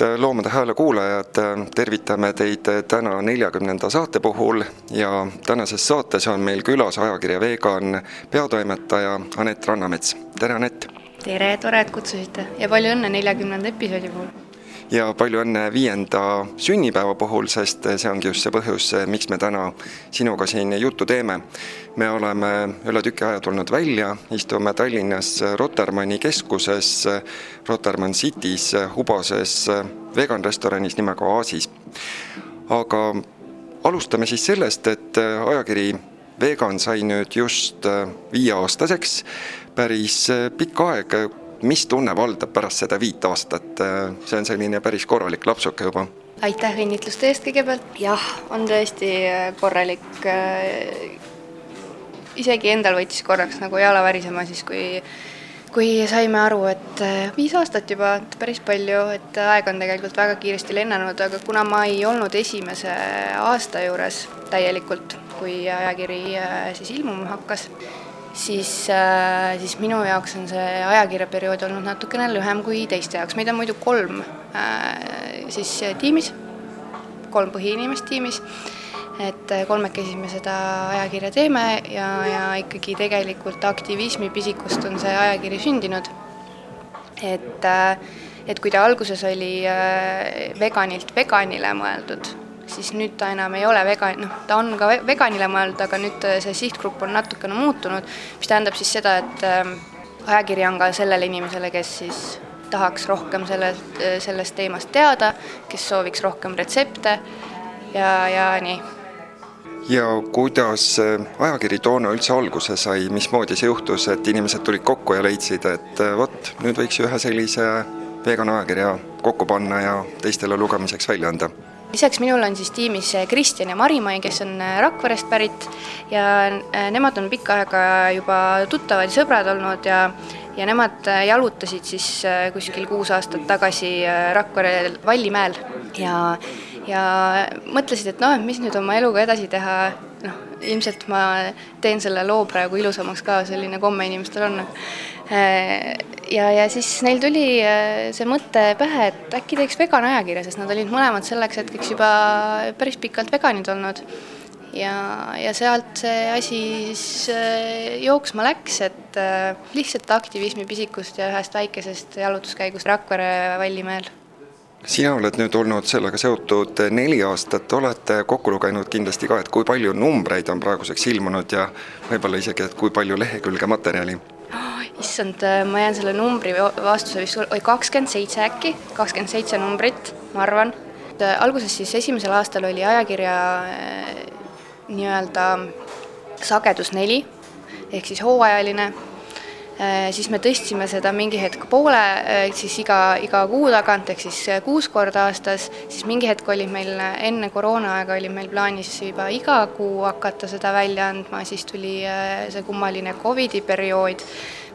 head Loomade Hääle kuulajad, tervitame teid täna neljakümnenda saate puhul ja tänases saates on meil külas ajakirja Vegan peatoimetaja Anett Rannamets. tere, Anett! tere, tore, et kutsusite ja palju õnne neljakümnenda episoodi puhul! Ja palju õnne viienda sünnipäeva puhul, sest see ongi just see põhjus, miks me täna sinuga siin juttu teeme. me oleme üle tüki aja tulnud välja, istume Tallinnas Rotermanni keskuses, Rotermann City's huboses vegan restoranis nimega Oasis. aga alustame siis sellest, et ajakiri Vegan sai nüüd just viieaastaseks, päris pikk aeg mis tunne valdab pärast seda viit aastat, see on selline päris korralik lapsuke juba. aitäh õnnitluste eest kõigepealt, jah, on tõesti äh, korralik, äh, isegi endal võttis korraks nagu jala värisema siis, kui kui saime aru, et äh, viis aastat juba, et päris palju, et aeg on tegelikult väga kiiresti lennanud, aga kuna ma ei olnud esimese aasta juures täielikult, kui ajakiri siis ilmuma hakkas, siis, äh, siis minu jaoks on see ajakirjaperiood olnud natukene lühem kui teiste jaoks, meid on muidu kolm äh, siis tiimis, kolm põhiinimest tiimis, et äh, kolmekesi me seda ajakirja teeme ja, ja ikkagi tegelikult aktivismi pisikust on see ajakiri sündinud. et, et kui ta alguses oli veganilt veganile mõeldud siis nüüd ta enam ei ole vegan, noh, ta on ka veganile mõeldud, aga nüüd äh, see sihtgrupp on natukene muutunud, mis tähendab siis seda, et äh, ajakiri on ka sellele inimesele, kes siis tahaks rohkem sellelt, äh, sellest teemast teada, kes sooviks rohkem retsepte ja, ja nii. ja kuidas ajakiri toona üldse alguse sai, mismoodi see juhtus, et inimesed tulid kokku ja leidsid, et vot, nüüd võiks ühe sellise vegan ajakirja kokku panna ja teistele lugemiseks välja anda lisaks minul on siis tiimis Kristjan ja Marimai, kes on äh, Rakverest pärit ja äh, nemad on pikka aega juba tuttavad ja sõbrad olnud ja ja nemad äh, jalutasid siis kuskil kuus aastat tagasi Rakvere Vallimäel. Ja, ja mõtlesid, et noh, et mis nüüd oma eluga edasi teha, ilmselt ma teen selle loo praegu ilusamaks ka, selline komme inimestel on Äh, ja, ja siis neil tuli äh, see mõte pähe, et äkki teeks vegan ajakirja, sest nad olid mõlemad selleks hetkeks juba päris pikalt veganid olnud. ja, ja sealt see asi siis äh, jooksma läks, et lihtsalt aktivismi pisikust ja ühest väikesest jalutuskäigust Rakvere Vallimäel sina oled nüüd olnud sellega seotud neli aastat, olete kokku lugenud kindlasti ka, et kui palju numbreid on praeguseks ilmunud ja võib-olla isegi, et kui palju lehekülge materjali. Issand, äh, ma jään selle numbri vastuse vist, oi kakskümmend seitse äkki, kakskümmend seitse numbrit, ma arvan. alguses siis esimesel aastal oli ajakirja äh, nii-öelda sagedus neli ehk siis hooajaline. äh, siis me tõstsime seda mingi hetk poole, siis iga, iga kuu tagant, ehk siis kuus korda aastas, siis mingi hetk oli meil enne koroonaaega oli meil plaanis juba iga kuu hakata seda välja andma, siis tuli see kummaline Covidi periood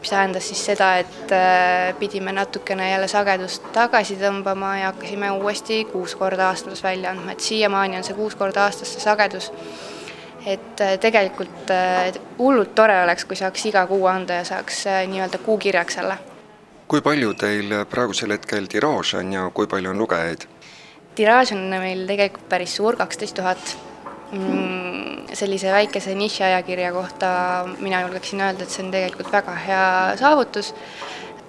mis tähendas siis seda, et äh, pidime natukene jälle sagedust tagasi tõmbama ja hakkasime uuesti kuus korda aastas välja andma, et siiamaani on see kuus korda aastas see sagedus. Et äh, tegelikult äh, hullult tore oleks, kui saaks iga kuu anda ja saaks nii-öelda kuukirjaks selle. kui palju teil praegusel hetkel tiraaž on ja kui palju on lugejaid? tiraaž on meil tegelikult päris suur, kaksteist tuhat Mm, sellise väikese nišiajakirja kohta mina julgeksin öelda, et see on tegelikult väga hea saavutus.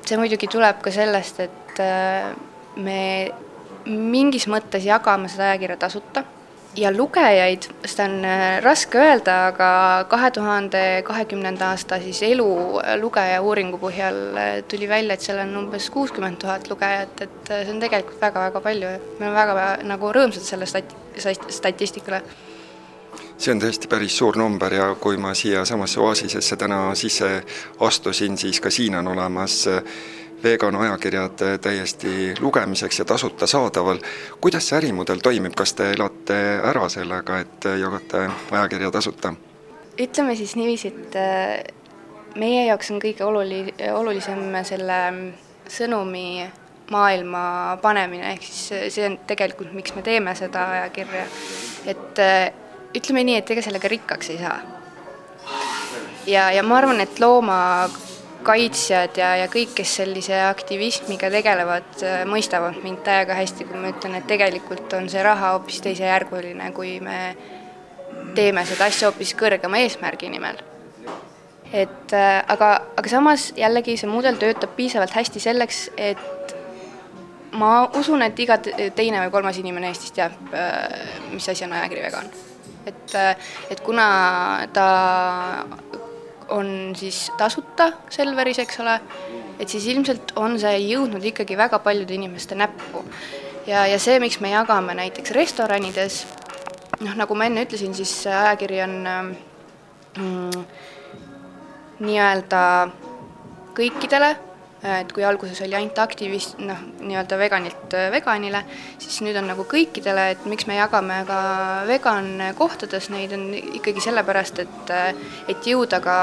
see muidugi tuleb ka sellest, et äh, me mingis mõttes jagame seda ajakirja tasuta ja lugejaid, seda on äh, raske öelda, aga kahe tuhande kahekümnenda aasta siis elu lugeja uuringu põhjal äh, tuli välja, et seal on umbes kuuskümmend tuhat lugejat, et see on tegelikult väga-väga palju. Ja me oleme väga nagu rõõmsad selle stati-, statistikale. See on tõesti päris suur number ja kui ma siiasamasse Oasisesse täna sisse astusin, siis ka siin on olemas äh, vegan ajakirjad äh, täiesti lugemiseks ja tasuta saadaval. kuidas see ärimudel toimib, kas te elate ära sellega, et äh, jagate ajakirja tasuta? ütleme siis niiviisi, et meie jaoks on kõige oluli-, olulisem selle mm, sõnumi maailma panemine, ehk siis see on tegelikult, miks me teeme seda ajakirja, et ütleme nii, et ega sellega rikkaks ei saa. ja, ja ma arvan, et looma kaitsjad ja, ja kõik, kes sellise aktivismiga tegelevad, mõistavad mind täiega hästi, kui ma ütlen, et tegelikult on see raha hoopis teisejärguline, kui me teeme seda asja hoopis kõrgema eesmärgi nimel. et aga, aga samas jällegi see mudel töötab piisavalt hästi selleks, et ma usun, et iga teine või kolmas inimene Eestis teab, mis asi on ajakiri vegan. et, et kuna ta on siis tasuta Selveris, eks ole, et siis ilmselt on see jõudnud ikkagi väga paljude inimeste näppu. ja, ja see, miks me jagame näiteks restoranides, noh, nagu ma enne ütlesin, siis ajakiri on mm, nii-öelda kõikidele et kui alguses oli ainult aktivist, noh, nii-öelda veganilt äh, veganile, siis nüüd on nagu kõikidele, et miks me jagame ka vegan kohtades neid, on ikkagi sellepärast, et, äh, et jõuda ka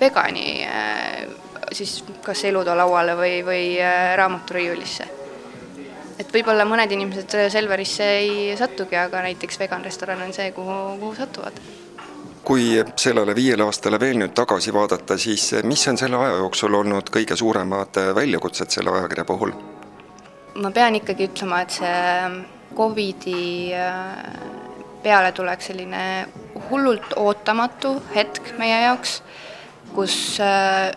vegani äh, siis kas elutoalauale või, või raamaturiiulisse. et võib-olla mõned inimesed Selverisse ei satugi, aga näiteks vegan restoran on see, kuhu, kuhu satuvad kui sellele viiele aastale veel nüüd tagasi vaadata, siis mis on selle aja jooksul olnud kõige suuremad väljakutsed selle ajakirja puhul? ma pean ikkagi ütlema, et see Covidi äh, pealetulek, selline hullult ootamatu hetk meie jaoks, kus äh,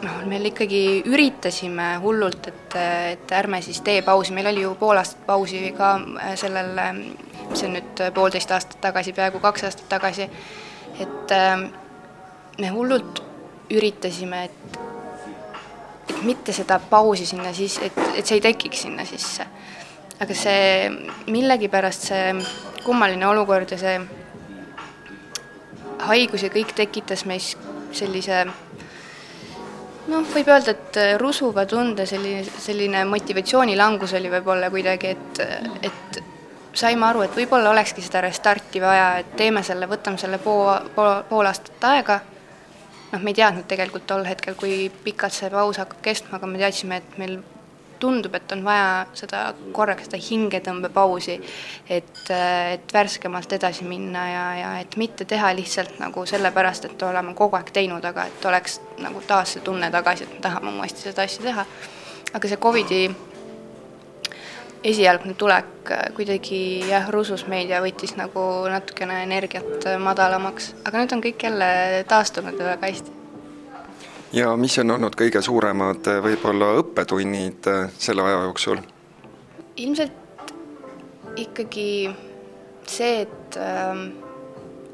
noh, meil ikkagi üritasime hullult, et, et ärme siis tee pausi, meil oli ju pool aastat pausi ka sellel, mis on nüüd poolteist aastat tagasi, peaaegu kaks aastat tagasi et ähm, me hullult üritasime, et, et mitte seda pausi sinna siis, et, et see ei tekiks sinna sisse. aga see millegipärast see kummaline olukord ja see haigus ja kõik tekitas meis sellise noh, võib öelda, et rusuva tunde, selline, selline motivatsioonilangus oli võib-olla kuidagi, et, et saime aru, et võib-olla olekski seda restarti vaja, et teeme selle, võtame selle pool, pool, pool aastat aega, noh, me ei teadnud tegelikult tol hetkel, kui pikalt see paus hakkab kestma, aga me teadsime, et meil tundub, et on vaja seda korraks seda hingetõmbepausi, et, et värskemalt edasi minna ja, ja et mitte teha lihtsalt nagu sellepärast, et oleme kogu aeg teinud, aga et oleks nagu taas see tunne tagasi, et me tahame uuesti seda asja teha. aga see Covidi esialgne tulek äh, kuidagi jah, rusus meid ja võttis nagu natukene energiat äh, madalamaks, aga nüüd on kõik jälle taastunud väga hästi. ja mis on olnud kõige suuremad äh, võib-olla õppetunnid selle aja jooksul? ilmselt ikkagi see, et äh,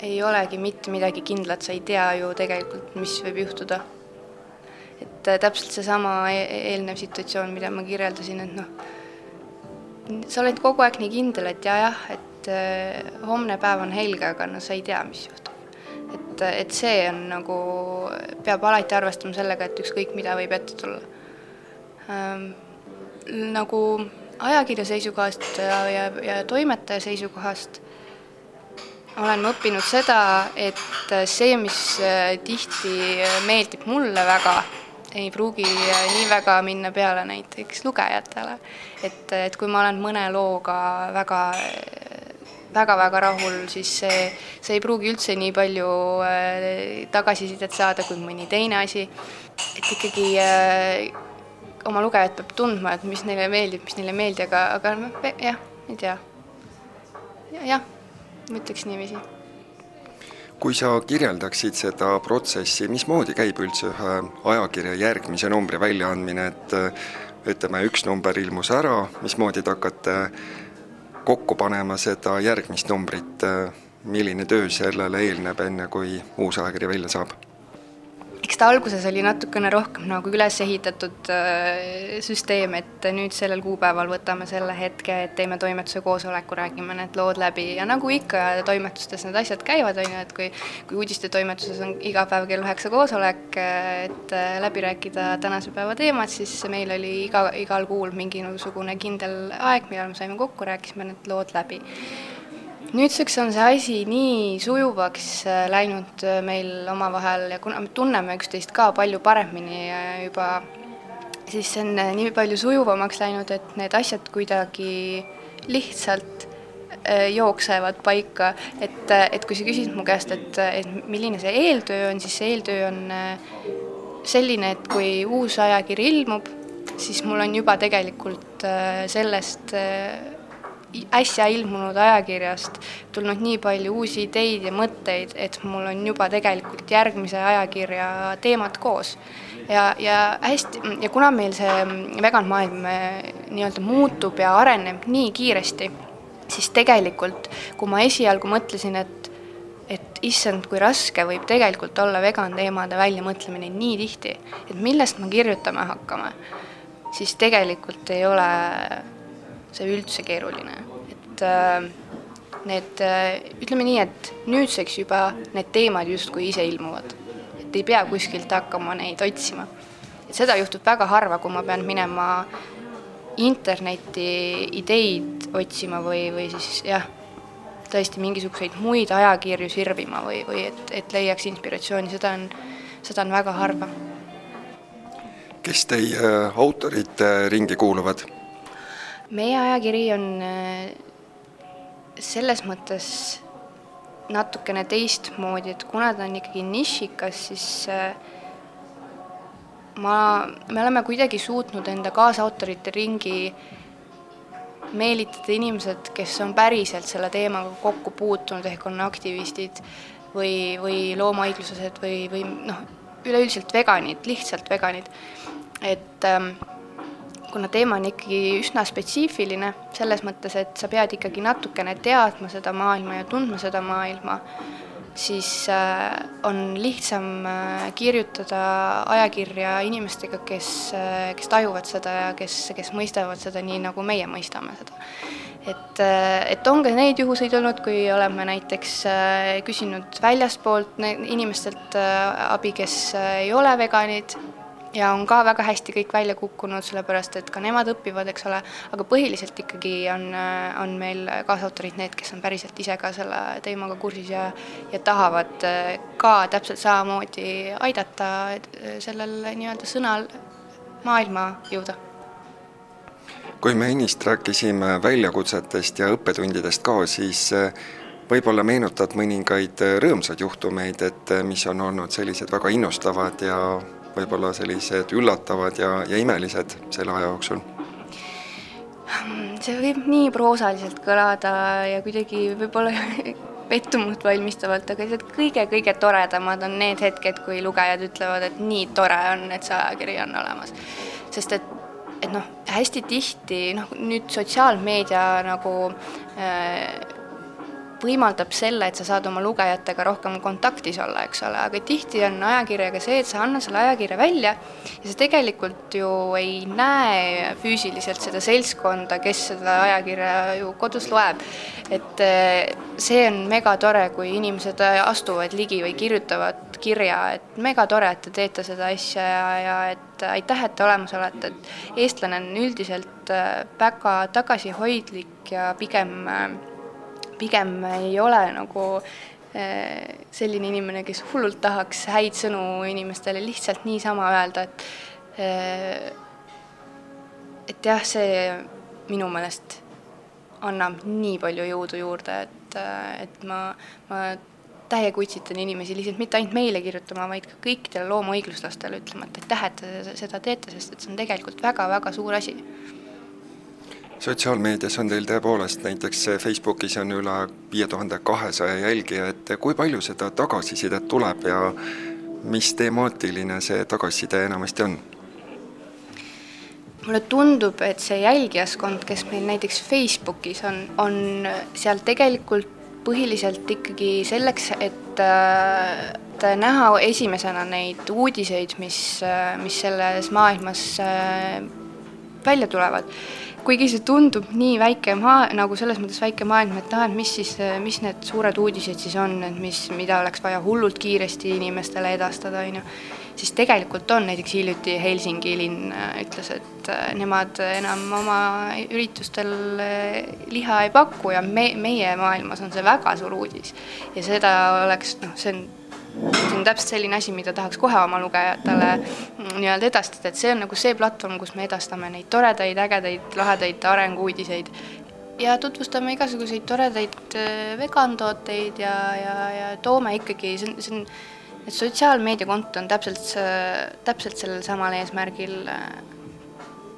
ei olegi mitte midagi kindlat, sa ei tea ju tegelikult, mis võib juhtuda. et täpselt seesama e eelnev situatsioon, mida ma kirjeldasin, et noh, sa oled kogu aeg nii kindel, et ja jah, et äh, homne päev on helge, aga no sa ei tea, mis juhtub. et, et see on nagu, peab alati arvestama sellega, et ükskõik mida võib ette tulla ähm,. nagu ajakirja seisukohast ja, ja, ja toimetaja seisukohast olen ma õppinud seda, et see, mis äh, tihti meeldib mulle väga, ei pruugi nii väga minna peale näiteks lugejatele. et, et kui ma olen mõne looga väga väga-väga rahul, siis see, see ei pruugi üldse nii palju äh, tagasisidet saada kui mõni teine asi. et ikkagi äh, oma lugejat peab tundma, et mis neile meeldib, mis neile ei meeldi, aga, aga noh, jah, ei tea ja,. jah, ma ütleks niiviisi kui sa kirjeldaksid seda protsessi, mismoodi käib üldse ühe ajakirja järgmise numbri väljaandmine, et ütleme, üks number ilmus ära, mismoodi te hakkate kokku panema seda järgmist numbrit, milline töö sellele eelneb, enne kui uus ajakiri välja saab? Eks ta alguses oli natukene rohkem nagu üles ehitatud äh, süsteem, et nüüd sellel kuupäeval võtame selle hetke, et teeme toimetuse koosoleku, räägime need lood läbi. Ja nagu ikka toimetustes need asjad käivad, on ju, et kui kui uudistetoimetuses on iga päev kell üheksa koosolek, et äh, läbi rääkida tänase päeva teemad, siis meil oli iga, igal kuul mingisugune kindel aeg, millal me saime kokku, rääkisime need lood läbi nüüdseks on see asi nii sujuvaks äh, läinud äh, meil omavahel ja kuna me tunneme üksteist ka palju paremini äh, juba, siis see on nii palju sujuvamaks läinud, et need asjad kuidagi lihtsalt jooksevad paika, et, et kui sa küsid mu käest, et, et milline see eeltöö on, siis see eeltöö on selline, et kui uus ajakiri ilmub, siis mul on juba tegelikult sellest äsja ilmunud ajakirjast tulnud nii palju uusi ideid ja mõtteid, et mul on juba tegelikult järgmise ajakirja teemad koos. ja, ja hästi, ja kuna meil see vegan maailm äh, nii-öelda muutub ja areneb nii kiiresti, siis tegelikult, kui ma esialgu mõtlesin, et et issand, kui raske võib tegelikult olla vegan teemade väljamõtlemine nii tihti, et millest me kirjutama hakkame siis tegelikult ei ole see üldse keeruline, et äh, need, äh, ütleme nii, et nüüdseks juba need teemad justkui ise ilmuvad, et ei pea kuskilt hakkama neid otsima. et seda juhtub väga harva, kui ma pean minema internetti ideid otsima või, või siis jah, tõesti mingisuguseid muid ajakirju sirvima või, või et, et leiaks inspiratsiooni, seda on, seda on väga harva kes teie äh, autorite ringi kuuluvad? Meie ajakiri on äh, selles mõttes natukene teistmoodi, et kuna ta on ikkagi nišikas, siis äh, ma, me oleme kuidagi suutnud enda kaasautorite ringi meelitada inimesed, kes on päriselt selle teemaga kokku puutunud, ehk on aktivistid või, või loomaõigluslased või, või noh, üleüldiselt veganid, lihtsalt veganid. Et ähm, kuna teema on ikkagi üsna spetsiifiline, selles mõttes, et sa pead ikkagi natukene teadma seda maailma ja tundma seda maailma, siis äh, on lihtsam äh, kirjutada ajakirja inimestega, kes, äh, kes tajuvad seda ja kes, kes mõistavad seda nii, nagu meie mõistame seda. et, et on ka neid juhuseid olnud, kui oleme näiteks küsinud väljastpoolt inimestelt abi, kes ei ole veganid, ja on ka väga hästi kõik välja kukkunud, sellepärast et ka nemad õpivad, eks ole, aga põhiliselt ikkagi on, on meil kaasautorid need, kes on päriselt ise ka selle teemaga kursis ja ja tahavad ka täpselt samamoodi aidata sellel nii-öelda sõnal maailma jõuda. Kui me ennist rääkisime väljakutsetest ja õppetundidest ka, siis võib-olla meenutad mõningaid rõõmsaid juhtumeid, et mis on olnud sellised väga innustavad ja võib-olla sellised üllatavad ja, ja imelised selle aja jooksul? see võib nii proosaliselt kõlada ja kuidagi võib-olla pettumust valmistavalt, aga lihtsalt kõige-kõige toredamad on need hetked, kui lugejad ütlevad, et nii tore on, et see ajakiri on olemas. sest et, et noh, hästi tihti noh, nüüd sotsiaalmeedia nagu äh, võimaldab selle, et sa saad oma lugejatega rohkem kontaktis olla, eks ole, aga tihti on ajakirjaga see, et sa annad selle ajakirja välja ja sa tegelikult ju ei näe füüsiliselt seda seltskonda, kes seda ajakirja ju kodus loeb. et eh, see on megatore, kui inimesed astuvad ligi või kirjutavad kirja, et megatore, et te teete seda asja ja, ja et aitäh, et te olemas olete, et eestlane on üldiselt eh, väga tagasihoidlik ja pigem äh, pigem ei ole nagu eh, selline inimene, kes hullult tahaks häid sõnu inimestele lihtsalt niisama öelda, et eh, et jah, see minu meelest annab nii palju jõudu juurde, et, et ma, ma täiega utsitan inimesi lihtsalt mitte ainult meile kirjutama, vaid ka kõikidele loomaõiguslastele ütlema, et aitäh, et te seda teete, sest et see on tegelikult väga-väga suur asi sotsiaalmeedias on teil tõepoolest näiteks Facebookis on üle viie tuhande kahesaja jälgija, et kui palju seda tagasisidet tuleb ja mis temaatiline see tagasiside enamasti on? mulle tundub, et see jälgijaskond, kes meil näiteks Facebookis on, on seal tegelikult põhiliselt ikkagi selleks, et et näha esimesena neid uudiseid, mis, mis selles maailmas välja tulevad kuigi see tundub nii väike maa, nagu selles mõttes väike maailm, et ah, et mis siis, mis need suured uudised siis on, et mis, mida oleks vaja hullult kiiresti inimestele edastada, on ju, siis tegelikult on, näiteks hiljuti Helsingi linn äh, ütles, et äh, nemad enam oma üritustel äh, liha ei paku ja me, meie maailmas on see väga suur uudis. ja seda oleks, noh, see on see on täpselt selline asi, mida tahaks kohe oma lugejatele nii-öelda edastada, et see on nagu see platvorm, kus me edastame neid toredaid, ägedaid, lahedaid arengu-uudiseid ja tutvustame igasuguseid toredaid äh, vegan tooteid ja, ja, ja toome ikkagi, see on, see on et sotsiaalmeediakonto on täpselt täpselt sellel samal eesmärgil,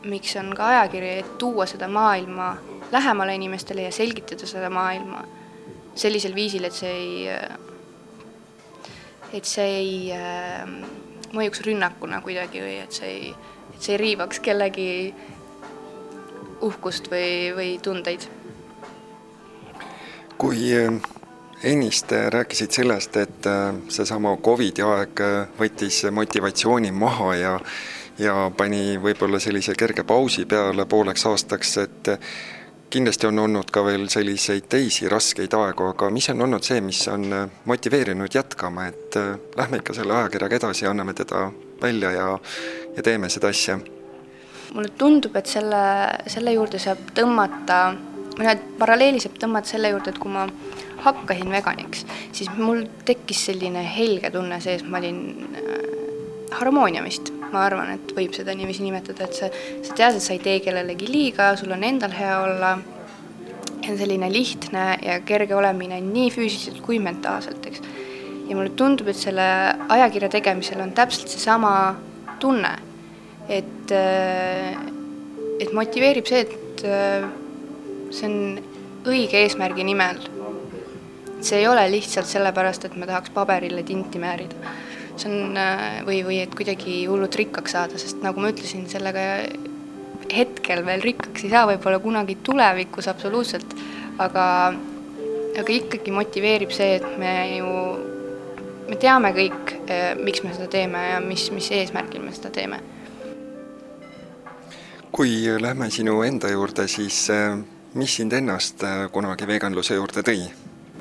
miks on ka ajakiri, et tuua seda maailma lähemale inimestele ja selgitada seda maailma sellisel viisil, et see ei, et see ei äh, mõjuks rünnakuna kuidagi või et see ei, et see ei riivaks kellegi uhkust või, või tundeid. kui äh, ennist rääkisid sellest, et äh, seesama Covidi aeg äh, võttis motivatsiooni maha ja ja pani võib-olla sellise kerge pausi peale pooleks aastaks, et kindlasti on olnud ka veel selliseid teisi raskeid aegu, aga mis on olnud see, mis on motiveerinud jätkama, et lähme ikka selle ajakirjaga edasi, anname teda välja ja, ja teeme seda asja? mulle tundub, et selle, selle juurde saab tõmmata, või noh, et paralleeli saab tõmmata selle juurde, et kui ma hakkasin veganiks, siis mul tekkis selline helge tunne sees, ma olin äh, harmooniamist, ma arvan, et võib seda niiviisi nimetada, et sa, sa tead, et sa ei tee kellelegi liiga, sul on endal hea olla, ja selline lihtne ja kerge olemine nii füüsiliselt kui mentaalselt, eks. ja mulle tundub, et selle ajakirja tegemisel on täpselt seesama tunne, et, äh, et motiveerib see, et äh, see on õige eesmärgi nimel see ei ole lihtsalt sellepärast, et me tahaks paberile tinti määrida. See on äh, või, või et kuidagi hullult rikkaks saada, sest nagu ma ütlesin, sellega hetkel veel rikkaks ei saa, võib-olla kunagi tulevikus absoluutselt, aga, aga ikkagi motiveerib see, et me ju, me teame kõik, äh, miks me seda teeme ja mis, mis eesmärgil me seda teeme. kui lähme sinu enda juurde, siis äh, mis sind ennast kunagi veganluse juurde tõi?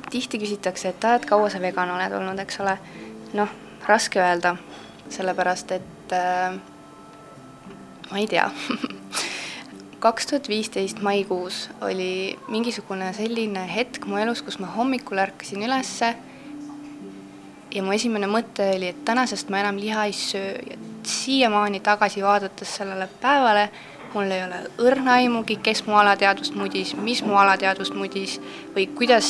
tihti küsitakse, et aa, et kaua sa vegan oled olnud, eks ole. noh, raske öelda, sellepärast et äh, ma ei tea. kaks tuhat viisteist maikuus oli mingisugune selline hetk mu elus, kus ma hommikul ärkasin ülesse ja mu esimene mõte oli, et tänasest ma enam liha ei söö. Ja siiamaani tagasi vaadates sellele päevale mul ei ole õrna aimugi, kes mu alateadvust mudis, mis mu alateadvust mudis või kuidas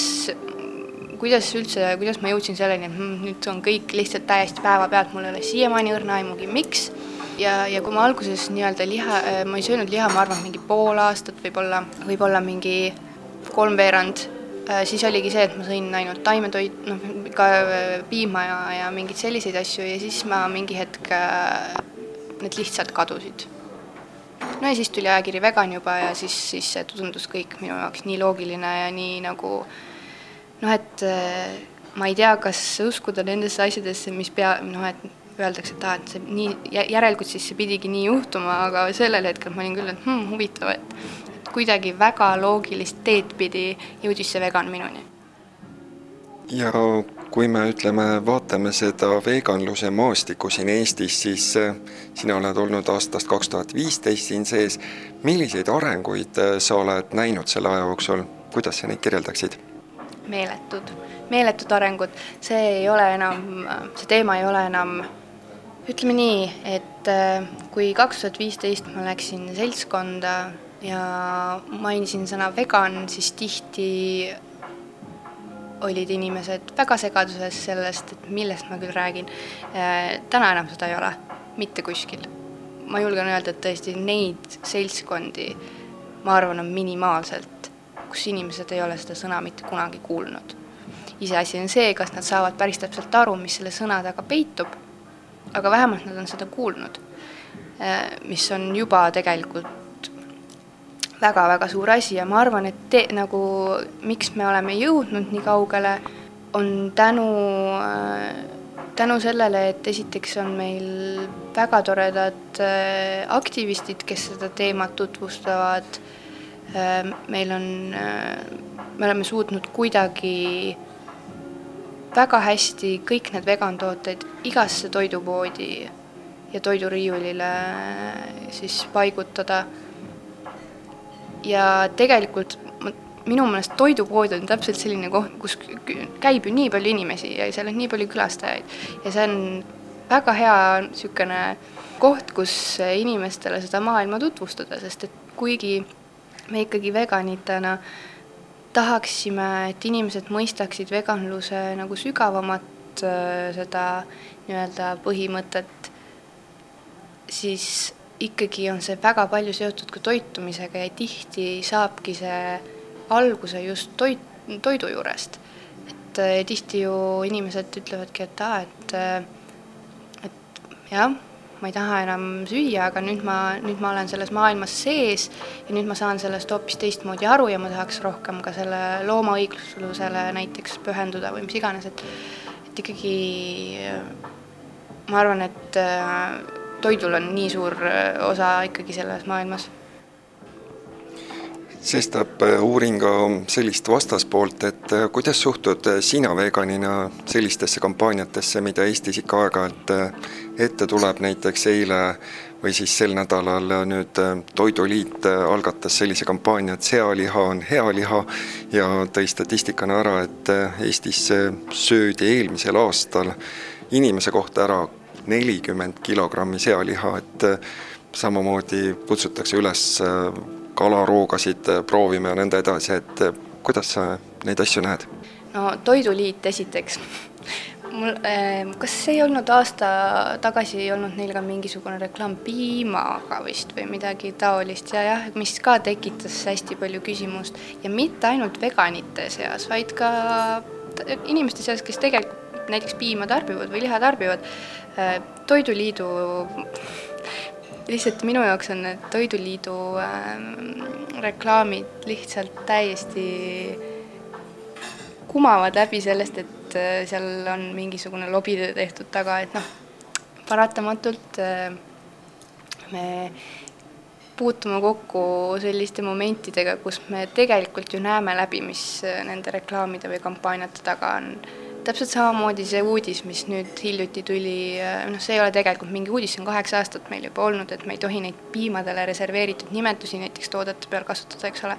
kuidas üldse, kuidas ma jõudsin selleni, et mm, nüüd on kõik lihtsalt täiesti päevapealt, mul ei ole siiamaani õrna aimugi, miks. ja, ja kui ma alguses nii-öelda liha, äh, ma ei söönud liha, ma arvan, mingi pool aastat, võib-olla, võib-olla mingi kolmveerand, äh, siis oligi see, et ma sõin ainult taimetoit, noh, ka äh, piima ja, ja mingeid selliseid asju ja siis ma mingi hetk, need lihtsalt kadusid no ja siis tuli ajakiri Vegan juba ja siis, siis see tundus kõik minu jaoks nii loogiline ja nii nagu äh, noh, et äh, ma ei tea, kas uskuda nendesse asjadesse, mis pea, noh, et öeldakse, et aa, et see nii, järelikult siis see pidigi nii juhtuma, aga sellel hetkel ma olin küll, et hmm, huvitav, et kuidagi väga loogilist teed pidi jõudis see vegan minuni. ja kui me ütleme, vaatame seda veganluse maastikku siin Eestis, siis äh, sina oled olnud aastast kaks tuhat viisteist siin sees. milliseid arenguid äh, sa oled näinud selle aja jooksul, kuidas sa neid kirjeldaksid? Meeletud, meeletud arengud, see ei ole enam, see teema ei ole enam ütleme nii, et äh, kui kaks tuhat viisteist ma läksin seltskonda ja mainisin sõna vegan, siis tihti olid inimesed väga segaduses sellest, et millest ma küll räägin. Äh, täna enam seda ei ole, mitte kuskil. ma julgen öelda, et tõesti neid seltskondi, ma arvan, on minimaalselt kus inimesed ei ole seda sõna mitte kunagi kuulnud. iseasi on see, kas nad saavad päris täpselt aru, mis selle sõna taga peitub, aga vähemalt nad on seda kuulnud, äh, mis on juba tegelikult väga-väga suur asi ja ma arvan, et te, nagu miks me oleme jõudnud nii kaugele, on tänu, äh, tänu sellele, et esiteks on meil väga toredad äh, aktivistid, kes seda teemat tutvustavad meil on, äh, me oleme suutnud kuidagi väga hästi kõik need vegantooted igasse toidupoodi ja toiduriiulile äh, siis paigutada. ja tegelikult minu meelest toidupood on täpselt selline koht, kus käib ju nii palju inimesi ja seal on nii palju külastajaid ja see on väga hea niisugune koht, kus inimestele seda maailma tutvustada, sest et kuigi me ikkagi veganitena tahaksime, et inimesed mõistaksid veganluse nagu sügavamat äh, seda nii-öelda põhimõtet, siis ikkagi on see väga palju seotud ka toitumisega ja tihti saabki see alguse just toit, toidu juurest. et äh, tihti ju inimesed ütlevadki, et aa, et et jah, ma ei taha enam süüa, aga nüüd ma, nüüd ma olen selles maailmas sees ja nüüd ma saan sellest hoopis teistmoodi aru ja ma tahaks rohkem ka selle loomaõigluslusele näiteks pühenduda või mis iganes, et et ikkagi ma arvan, et äh, toidul on nii suur äh, osa ikkagi selles maailmas. Sestap äh, uurin ka sellist vastaspoolt, et kuidas suhtud sina veganina sellistesse kampaaniatesse, mida Eestis ikka aeg-ajalt ette tuleb, näiteks eile või siis sel nädalal nüüd Toiduliit algatas sellise kampaania, et sealiha on hea liha ja tõi statistikana ära, et Eestis söödi eelmisel aastal inimese kohta ära nelikümmend kilogrammi sealiha, et samamoodi kutsutakse üles kalaroogasid proovima ja nõnda edasi, et kuidas sa neid asju näed? no Toiduliit esiteks mul, ehm, kas ei olnud aasta tagasi ei olnud neil ka mingisugune reklaam piimaga vist või midagi taolist ja jah, mis ka tekitas hästi palju küsimust ja mitte ainult veganite seas, vaid ka inimeste seas, kes tegelikult näiteks piima tarbivad või liha tarbivad. Ehm, toiduliidu, lihtsalt minu jaoks on need Toiduliidu äh, reklaamid lihtsalt täiesti kumavad läbi sellest, et äh, seal on mingisugune lobitöö tehtud taga, et noh, paratamatult äh, me puutume kokku selliste momentidega, kus me tegelikult ju näeme läbi, mis äh, nende reklaamide või kampaaniate taga on täpselt samamoodi see uudis, mis nüüd hiljuti tuli, noh, see ei ole tegelikult mingi uudis, see on kaheksa aastat meil juba olnud, et me ei tohi neid piimadele reserveeritud nimetusi näiteks toodete peal kasutada, eks ole.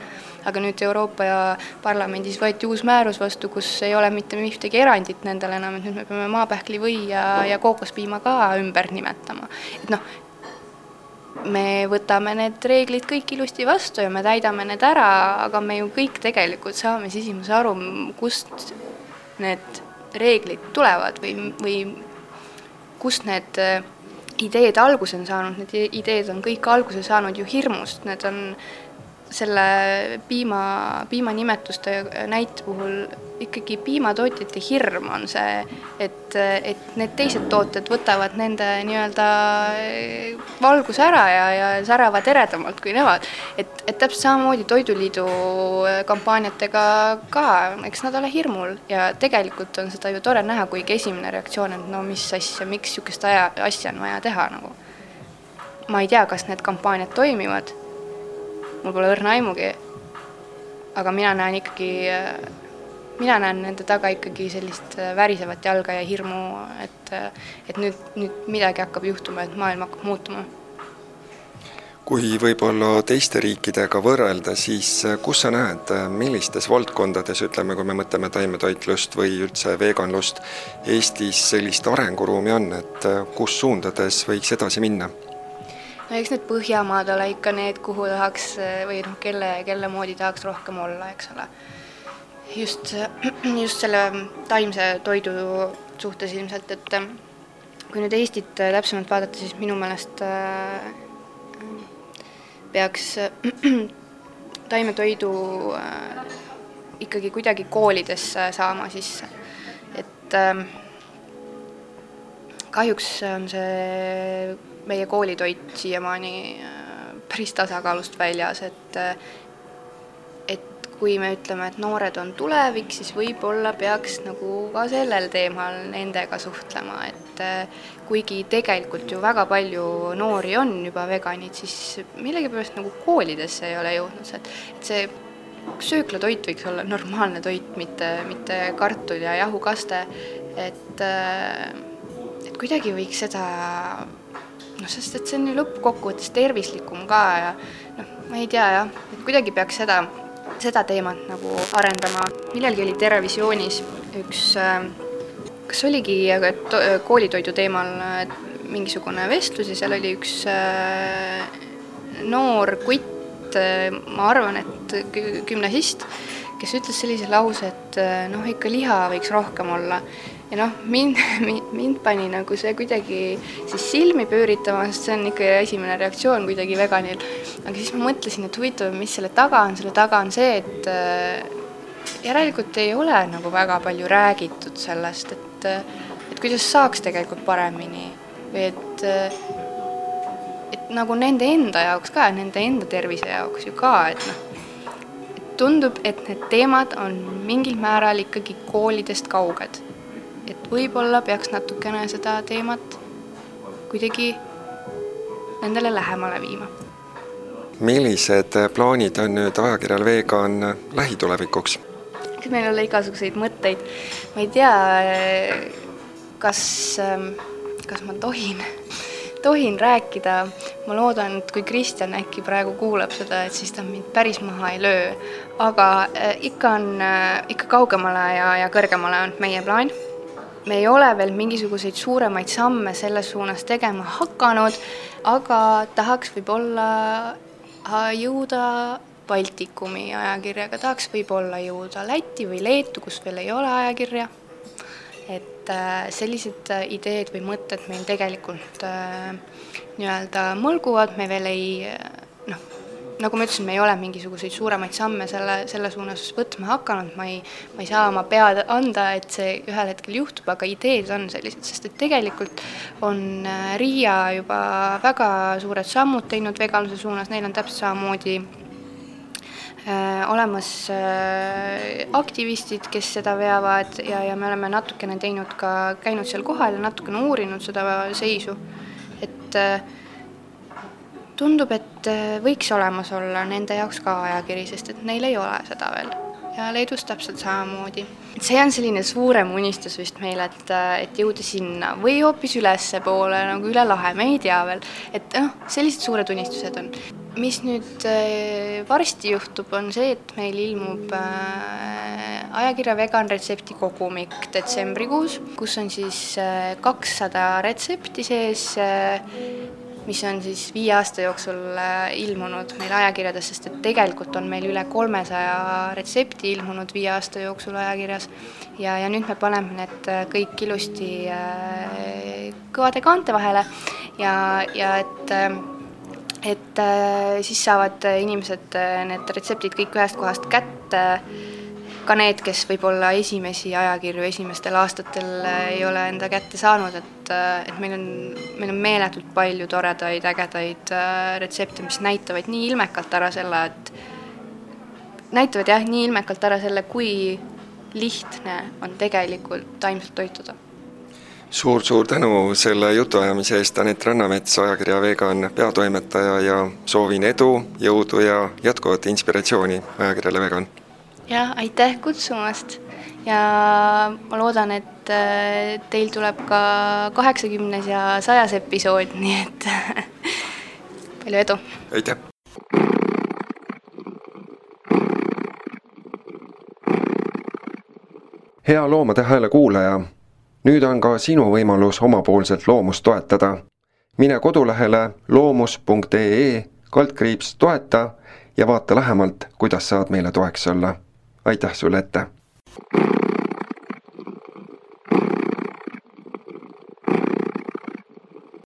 aga nüüd Euroopa ja Parlamendis võeti uus määrus vastu, kus ei ole mitte ühtegi erandit nendele enam, et nüüd me peame maapähklivõi ja, ja kookospiima ka ümber nimetama. et noh, me võtame need reeglid kõik ilusti vastu ja me täidame need ära, aga me ju kõik tegelikult saame sisimas aru, kust need reeglid tulevad või, või kust need äh, ideed alguse on saanud, need ideed on kõik alguse saanud ju hirmust, need on selle piima, piimanimetuste näite puhul ikkagi piimatootjate hirm on see, et, et need teised tooted võtavad nende nii-öelda valguse ära ja, ja säravad eredamalt kui nemad. et, et täpselt samamoodi Toiduliidu kampaaniatega ka, eks nad ole hirmul ja tegelikult on seda ju tore näha, kuigi esimene reaktsioon, et no mis asja, miks niisugust asja on vaja teha nagu. ma ei tea, kas need kampaaniad toimivad mul pole õrna aimugi. aga mina näen ikkagi, mina näen nende taga ikkagi sellist värisevat jalga ja hirmu, et, et nüüd, nüüd midagi hakkab juhtuma, et maailm hakkab muutuma kui võib-olla teiste riikidega võrrelda, siis kus sa näed, millistes valdkondades, ütleme, kui me mõtleme taimetoitlust või üldse veganlust, Eestis sellist arenguruumi on, et kus suundades võiks edasi minna? No eks need Põhjamaad ole ikka need, kuhu tahaks või noh, kelle, kelle moodi tahaks rohkem olla, eks ole. just, just selle taimse toidu suhtes ilmselt, et kui nüüd Eestit täpsemalt vaadata, siis minu meelest peaks taimetoidu ikkagi kuidagi koolidesse saama sisse, et kahjuks on see meie koolitoit siiamaani äh, päris tasakaalust väljas, et äh, et kui me ütleme, et noored on tulevik, siis võib-olla peaks nagu ka sellel teemal nendega suhtlema, et äh, kuigi tegelikult ju väga palju noori on juba veganid, siis millegipärast nagu koolidesse ei ole jõudnud see, et, see sööklatoit võiks olla normaalne toit, mitte, mitte kartul ja jahukaste, et et kuidagi võiks seda noh, sest et see on ju lõppkokkuvõttes tervislikum ka ja noh, ma ei tea jah, et kuidagi peaks seda, seda teemat nagu arendama. millalgi oli Terevisioonis üks, äh, kas oligi koolitoidu teemal mingisugune vestlus ja seal oli üks äh, noor kutt, äh, ma arvan, et gümnasist, kes ütles sellise lause, et noh, ikka liha võiks rohkem olla ja noh, mind, mind pani nagu see kuidagi siis silmi pööritama, sest see on ikka esimene reaktsioon kuidagi veganil. aga siis ma mõtlesin, et huvitav, mis selle taga on, selle taga on see, et äh, järelikult ei ole nagu väga palju räägitud sellest, et, et kuidas saaks tegelikult paremini. Või et, et nagu nende enda jaoks ka, nende enda tervise jaoks ju ka, et noh, tundub, et need teemad on mingil määral ikkagi koolidest kauged et võib-olla peaks natukene seda teemat kuidagi nendele lähemale viima. millised plaanid on nüüd ajakirjal Vegan lähitulevikuks? eks meil ole igasuguseid mõtteid, ma ei tea, kas, kas ma tohin, tohin rääkida, ma loodan, et kui Kristjan äkki praegu kuulab seda, et siis ta mind päris maha ei löö, aga äh, ikka on, äh, ikka kaugemale ja, ja kõrgemale on meie plaan me ei ole veel mingisuguseid suuremaid samme selles suunas tegema hakanud, aga tahaks võib-olla jõuda Baltikumi ajakirjaga, tahaks võib-olla jõuda Lätti või Leetu, kus veel ei ole ajakirja. et äh, sellised äh, ideed või mõtted meil tegelikult äh, nii-öelda mõlguvad, me veel ei noh, nagu ma ütlesin, me ei ole mingisuguseid suuremaid samme selle, selle suunas võtma hakanud, ma ei, ma ei saa oma pead anda, et see ühel hetkel juhtub, aga ideed on sellised, sest et tegelikult on äh, Riia juba väga suured sammud teinud veganluse suunas, neil on täpselt samamoodi äh, olemas äh, aktivistid, kes seda veavad ja, ja me oleme natukene teinud ka, käinud seal kohal ja natukene uurinud seda seisu, et äh, tundub, et äh, võiks olemas olla nende jaoks ka ajakiri, sest et neil ei ole seda veel. ja Leedus täpselt samamoodi. et see on selline suurem unistus vist meil, et, äh, et jõuda sinna või hoopis ülespoole nagu üle lahe, me ei tea veel. et noh, sellised suured unistused on. mis nüüd äh, varsti juhtub, on see, et meil ilmub ajakirja Vegan retsepti kogumik detsembrikuus, kus on siis kakssada retsepti sees mis on siis viie aasta jooksul äh, ilmunud meil ajakirjades, sest et tegelikult on meil üle kolmesaja retsepti ilmunud viie aasta jooksul ajakirjas. ja, ja nüüd me paneme need äh, kõik ilusti äh, kõvade kaante vahele ja, ja et et siis saavad inimesed need retseptid kõik ühest kohast kätte ka need, kes võib-olla esimesi ajakirju esimestel aastatel ei ole enda kätte saanud, et, et meil on, meil on meeletult palju toredaid, ägedaid äh, retsepte, mis näitavad nii ilmekalt ära selle, et näitavad jah, nii ilmekalt ära selle, kui lihtne on tegelikult taimselt toituda. Suur-suur tänu selle jutuajamise eest, Anett Rannamets, ajakirja Vegan peatoimetaja ja soovin edu, jõudu ja jätkuvat inspiratsiooni ajakirjale Vegan jah, aitäh kutsumast ja ma loodan, et äh, teil tuleb ka kaheksakümnes ja sajas episood, nii et palju edu! aitäh! hea Loomade Hääle kuulaja, nüüd on ka sinu võimalus omapoolselt loomust toetada. mine kodulehele loomus.ee kaldkriips toeta ja vaata lähemalt, kuidas saad meile toeks olla aitäh sulle ette!